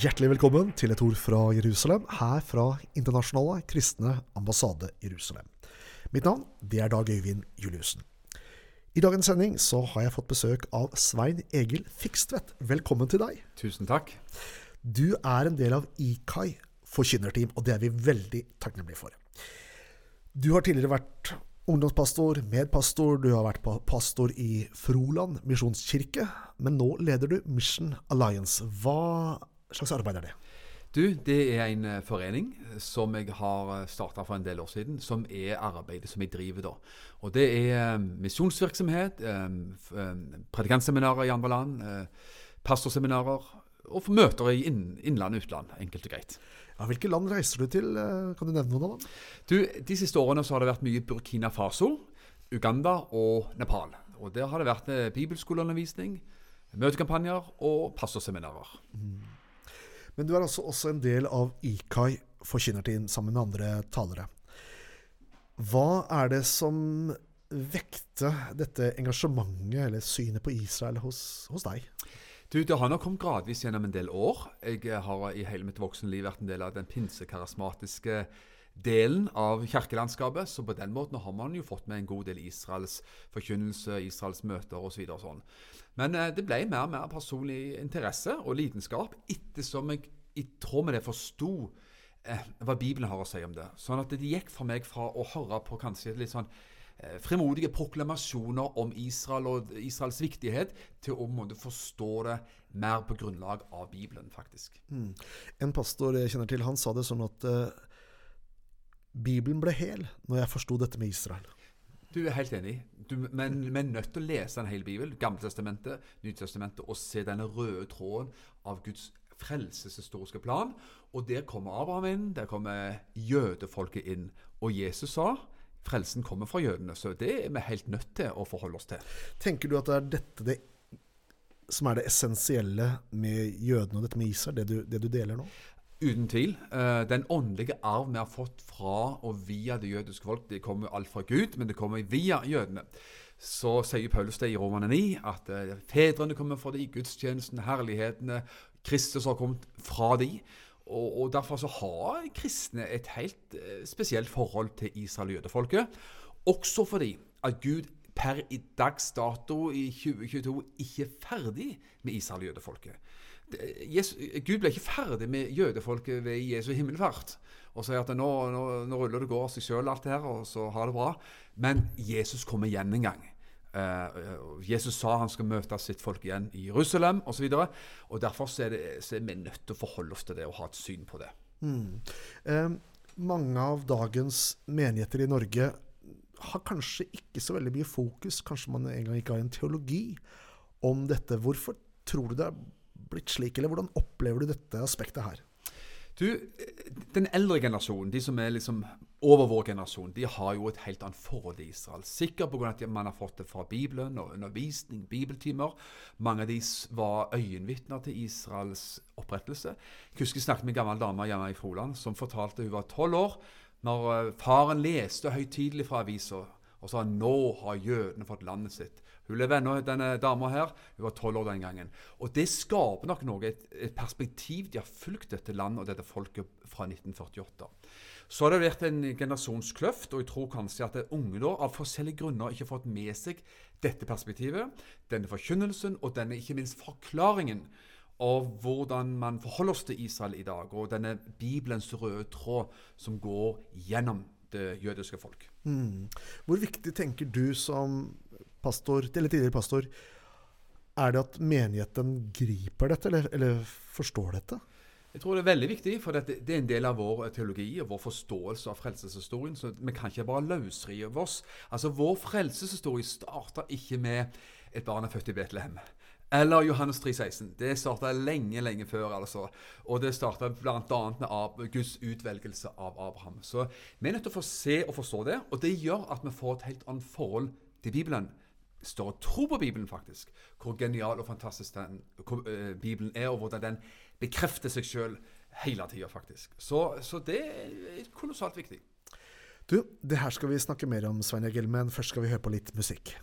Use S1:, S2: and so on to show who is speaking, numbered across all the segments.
S1: Hjertelig velkommen til et ord fra Jerusalem, her fra Internasjonale kristne ambassade Jerusalem. Mitt navn det er Dag Øyvind Juliussen. I dagens sending så har jeg fått besøk av Svein Egil Fikstvedt. Velkommen til deg.
S2: Tusen takk.
S1: Du er en del av IKAI forkynnerteam, og det er vi veldig takknemlige for. Du har tidligere vært ungdomspastor, medpastor, du har vært pastor i Froland misjonskirke, men nå leder du Mission Alliance. Hva slags arbeid er det?
S2: Du, det er en eh, forening som jeg har starta for en del år siden, som er arbeidet som jeg driver da. Og det er eh, misjonsvirksomhet, eh, eh, predikantseminarer i andre land, eh, pastorseminarer og møter i innland og utland, enkelt og greit.
S1: Ja, hvilke land reiser du til? Eh, Kan du nevne noen av dem?
S2: Du, De siste årene så har det vært mye Burkina Faso, Uganda og Nepal. Og Der har det vært eh, bibelskoleundervisning, møtekampanjer og pastorseminarer.
S1: Men du er altså også en del av IKAI forkynnerteam sammen med andre talere. Hva er det som vekte dette engasjementet eller synet på Israel hos, hos deg?
S2: Du, Det har nok kommet gradvis gjennom en del år. Jeg har i hele mitt voksenliv vært en del av den pinsekarismatiske delen av kirkelandskapet. Så på den måten har man jo fått med en god del Israels forkynnelse, Israels møter osv. Så sånn. Men eh, det ble mer og mer personlig interesse og lidenskap ettersom jeg i tråd med det forsto eh, hva Bibelen har å si om det. Sånn at det gikk for meg fra å høre på kanskje litt sånn eh, frimodige proklamasjoner om Israel og Israels viktighet, til å måtte forstå det mer på grunnlag av Bibelen, faktisk.
S1: En pastor jeg kjenner til, han sa det sånn at eh, Bibelen ble hel når jeg forsto dette med Israel.
S2: Du er helt enig. Du, men vi er nødt til å lese en hel bibel, Gamletestamentet, Nytestamentet, og se denne røde tråden av Guds frelseshistoriske plan. Og der kommer Abraham inn, der kommer jødefolket inn. Og Jesus sa frelsen kommer fra jødene, så det er vi helt nødt til å forholde oss til.
S1: Tenker du at det er dette det, som er det essensielle med jødene og dette med Israel, det du, det du deler nå?
S2: Uten tvil. Eh, Den åndelige arv vi har fått fra og via det jødiske folk, det kommer alt fra Gud, men det kommer via jødene. Så sier Paulus det i Romane 9, at eh, fedrene kommer fra de, gudstjenesten, herlighetene, Kristus har kommet fra de. Og, og Derfor så har kristne et helt eh, spesielt forhold til Israel og jødefolket. Også fordi at Gud per i dags dato i 2022 ikke er ferdig med Israel og jødefolket. Jesus, Gud ble ikke ferdig med jødefolket ved Jesu himmelfart og sier at nå, nå, nå ruller det går av seg sjøl, alt her, og så ha det bra. Men Jesus kommer igjen en gang. Uh, Jesus sa han skal møte sitt folk igjen i Jerusalem osv. Derfor så er, det, så er vi nødt til å forholde oss til det og ha et syn på det.
S1: Eh, mange av dagens menigheter i Norge har kanskje ikke så veldig mye fokus, kanskje man engang ikke har en teologi om dette. Hvorfor tror du det er blitt slik, eller hvordan opplever du dette aspektet her?
S2: Du, Den eldre generasjonen, de som er liksom over vår generasjon, de har jo et helt annet forhold til Israel. Sikkert pga. at man har fått det fra Bibelen og undervisning, bibeltimer. Mange av de var øyenvitner til Israels opprettelse. Jeg husker jeg snakket med en gammel dame hjemme i Froland som fortalte hun var tolv år når eh, faren leste høytidelig fra avisa og sa nå har jødene fått landet sitt. Hun lever ennå, denne dama her. Hun var tolv år den gangen. Og det skaper nok noe, et, et perspektiv. De har fulgt dette landet og dette folket fra 1948. Så har det vært en generasjonskløft, og jeg tror kanskje at unge da, av forskjellige grunner ikke har fått med seg dette perspektivet, denne forkynnelsen og denne ikke minst forklaringen av hvordan man forholder oss til Israel i dag, og denne Bibelens røde tråd som går gjennom det jødiske folk.
S1: Hvor viktig tenker du som pastor, eller tidligere pastor, er det at menigheten griper dette, eller, eller forstår dette?
S2: Jeg tror det er veldig viktig, for det er en del av vår teologi og vår forståelse av frelseshistorien. Så vi kan ikke bare løsrive oss. Altså, Vår frelseshistorie starta ikke med et barn er født i Betlehem. Eller Johannes 3,16. Det starta lenge, lenge før. altså. Og det starta bl.a. med Guds utvelgelse av Abraham. Så vi er nødt til å få se og forstå det, og det gjør at vi får et helt annet forhold til Bibelen. Større tro på Bibelen, faktisk. Hvor genial og fantastisk den hvor, uh, Bibelen er, og hvordan den bekrefter seg sjøl hele tida, faktisk. Så, så det er kolossalt viktig.
S1: Du, det her skal vi snakke mer om, Svein Egil, men først skal vi høre på litt musikk.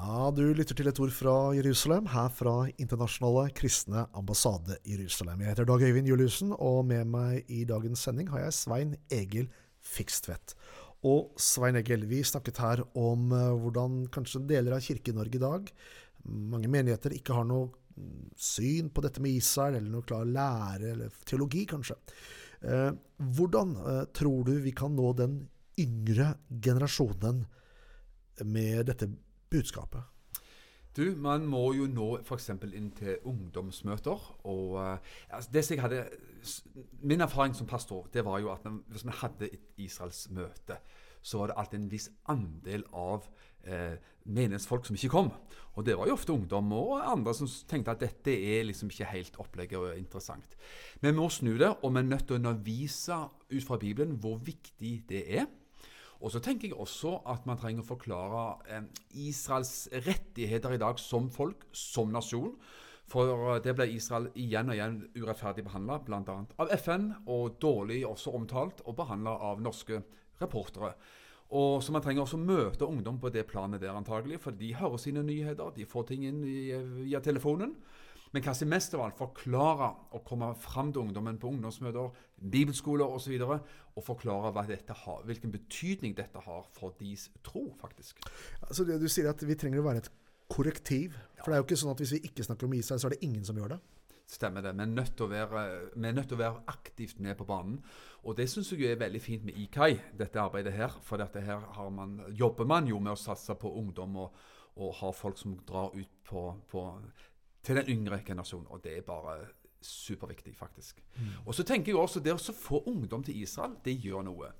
S1: Ja, Du lytter til et ord fra Jerusalem, her fra Internasjonale kristne ambassade Jerusalem. Jeg heter Dag Øyvind Juliussen, og med meg i dagens sending har jeg Svein Egil Fikstvedt. Og Svein Egil, vi snakket her om uh, hvordan kanskje deler av Kirke-Norge i dag, mange menigheter, ikke har noe syn på dette med Israel, eller noe klar lære, eller teologi, kanskje. Uh, hvordan uh, tror du vi kan nå den yngre generasjonen med dette budskapet?
S2: Du, man må jo nå f.eks. inn til ungdomsmøter. og uh, altså det som jeg hadde, Min erfaring som pastor det var jo at hvis vi hadde et Israels møte, så var det alltid en viss andel av eh, menighetsfolk som ikke kom. Og det var jo ofte ungdom og andre som tenkte at dette er liksom ikke helt opplegget og interessant. Men vi må snu det, og vi er nødt til å undervise ut fra Bibelen hvor viktig det er. Og så tenker jeg også at man trenger å forklare eh, Israels rettigheter i dag som folk, som nasjon. For det ble Israel igjen og igjen urettferdig behandla, bl.a. av FN, og dårlig også omtalt og behandla av norske reportere. Og Så man trenger også møte ungdom på det planet der, antagelig, for de hører sine nyheter, de får ting inn via telefonen. Men kanskje mest av alt forklare og komme fram til ungdommen på ungdomsmøter, bibelskoler osv. Og, så og forklare har, hvilken betydning dette har for deres tro, faktisk.
S1: Altså det Du sier at vi trenger å være et korrektiv. For det er jo ikke sånn at hvis vi ikke snakker om Israel, så er det ingen som gjør det.
S2: Stemmer det. Vi er nødt til å være, til å være aktivt med på banen. Og det syns jeg er veldig fint med IKAI, dette arbeidet her. For dette her man, jobber man jo med å satse på ungdom og, og ha folk som drar ut på, på til den yngre generasjonen. Og det er bare superviktig, faktisk. Mm. Og så tenker jeg også det å få ungdom til Israel, det gjør noe.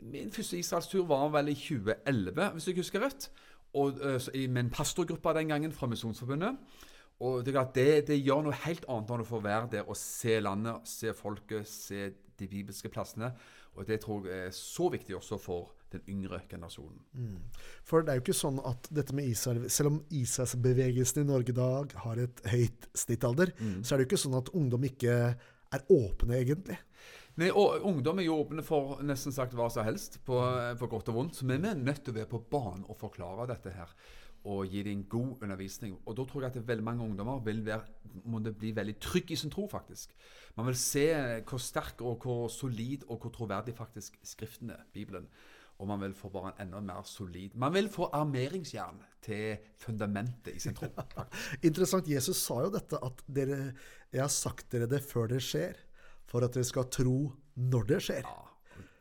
S2: Min første Israelstur var vel i 2011, hvis jeg husker rett. Og, uh, med en pastorgruppe den gangen fra Misjonsforbundet. Og det, det, det, gjør noe helt annet når du får være der og se landet, se folket, se de bibelske plassene. Og det tror jeg er så viktig også for den yngre generasjonen. Mm.
S1: For det er jo ikke sånn at dette med Israel Selv om ISAS-bevegelsen i Norge i dag har et høyt snittalder, mm. så er det jo ikke sånn at ungdom ikke er åpne, egentlig.
S2: Nei, og Ungdom er jo åpne for nesten sagt hva som helst, på, på godt og vondt. Så vi er nødt til å være på banen og forklare dette her. Og gi dem god undervisning. Og Da tror jeg at veldig mange ungdommer vil være, må bli veldig trygge i sin tro, faktisk. Man vil se hvor sterk og hvor solid og hvor troverdig faktisk Skriften er, Bibelen og man vil få bare en enda mer solid Man vil få armeringsjern til fundamentet i sin tro.
S1: Interessant. Jesus sa jo dette at dere, 'Jeg har sagt dere det før det skjer', for at dere skal tro når det skjer.
S2: Ja,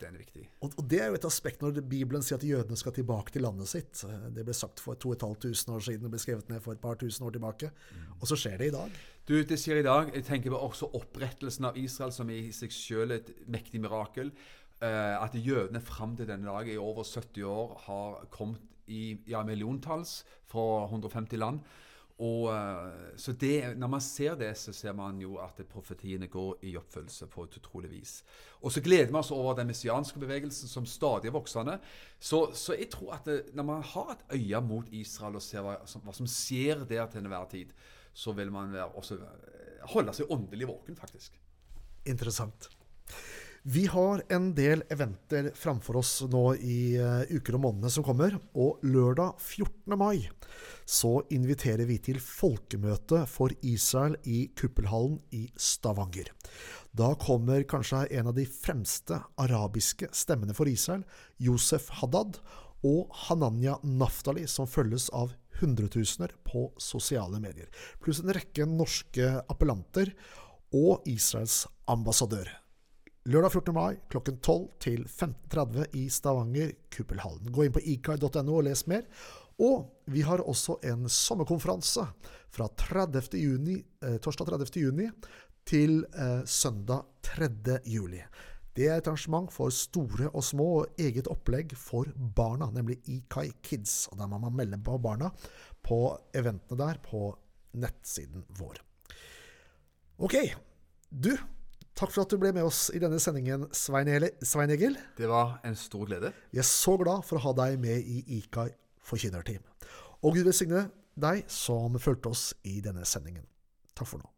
S2: den er viktig.
S1: Og, og, Det er jo et aspekt når Bibelen sier at jødene skal tilbake til landet sitt. Det ble sagt for 2500 år siden, det ble skrevet ned for et par tusen år tilbake. Mm. Og så skjer det i dag.
S2: Du, Det skjer i dag. Jeg tenker på også opprettelsen av Israel, som i seg selv er et mektig mirakel. Uh, at jødene fram til denne dag i over 70 år har kommet i ja, milliontalls fra 150 land. Og, uh, så det, Når man ser det, så ser man jo at profetiene går i oppfyllelse på et utrolig vis. Og så gleder vi oss over den messianske bevegelsen som stadig er voksende. Så, så jeg tror at det, når man har et øye mot Israel og ser hva, hva som skjer der til enhver tid, så vil man også eh, holde seg åndelig våken, faktisk.
S1: Interessant. Vi har en del eventer framfor oss nå i uh, uker og månedene som kommer. Og lørdag 14. mai så inviterer vi til folkemøte for Israel i Kuppelhallen i Stavanger. Da kommer kanskje en av de fremste arabiske stemmene for Israel, Josef Haddad, og Hananya Naftali, som følges av hundretusener på sosiale medier. Pluss en rekke norske appellanter og Israels ambassadør. Lørdag 14. mai klokken 12 til 15.30 i Stavanger, Kuppelhallen. Gå inn på ikai.no og les mer. Og vi har også en sommerkonferanse fra 30. Juni, eh, torsdag 30. juni til eh, søndag 3. juli. Det er et arrangement for store og små, og eget opplegg for barna, nemlig Ikai Kids. Og Der må man melde på barna på eventene der på nettsiden vår. Ok, du Takk for at du ble med oss i denne sendingen, Svein Egil.
S2: Det var en stor glede.
S1: Vi er så glad for å ha deg med i IKAI forkynnerteam. Og Gud velsigne deg som fulgte oss i denne sendingen. Takk for nå.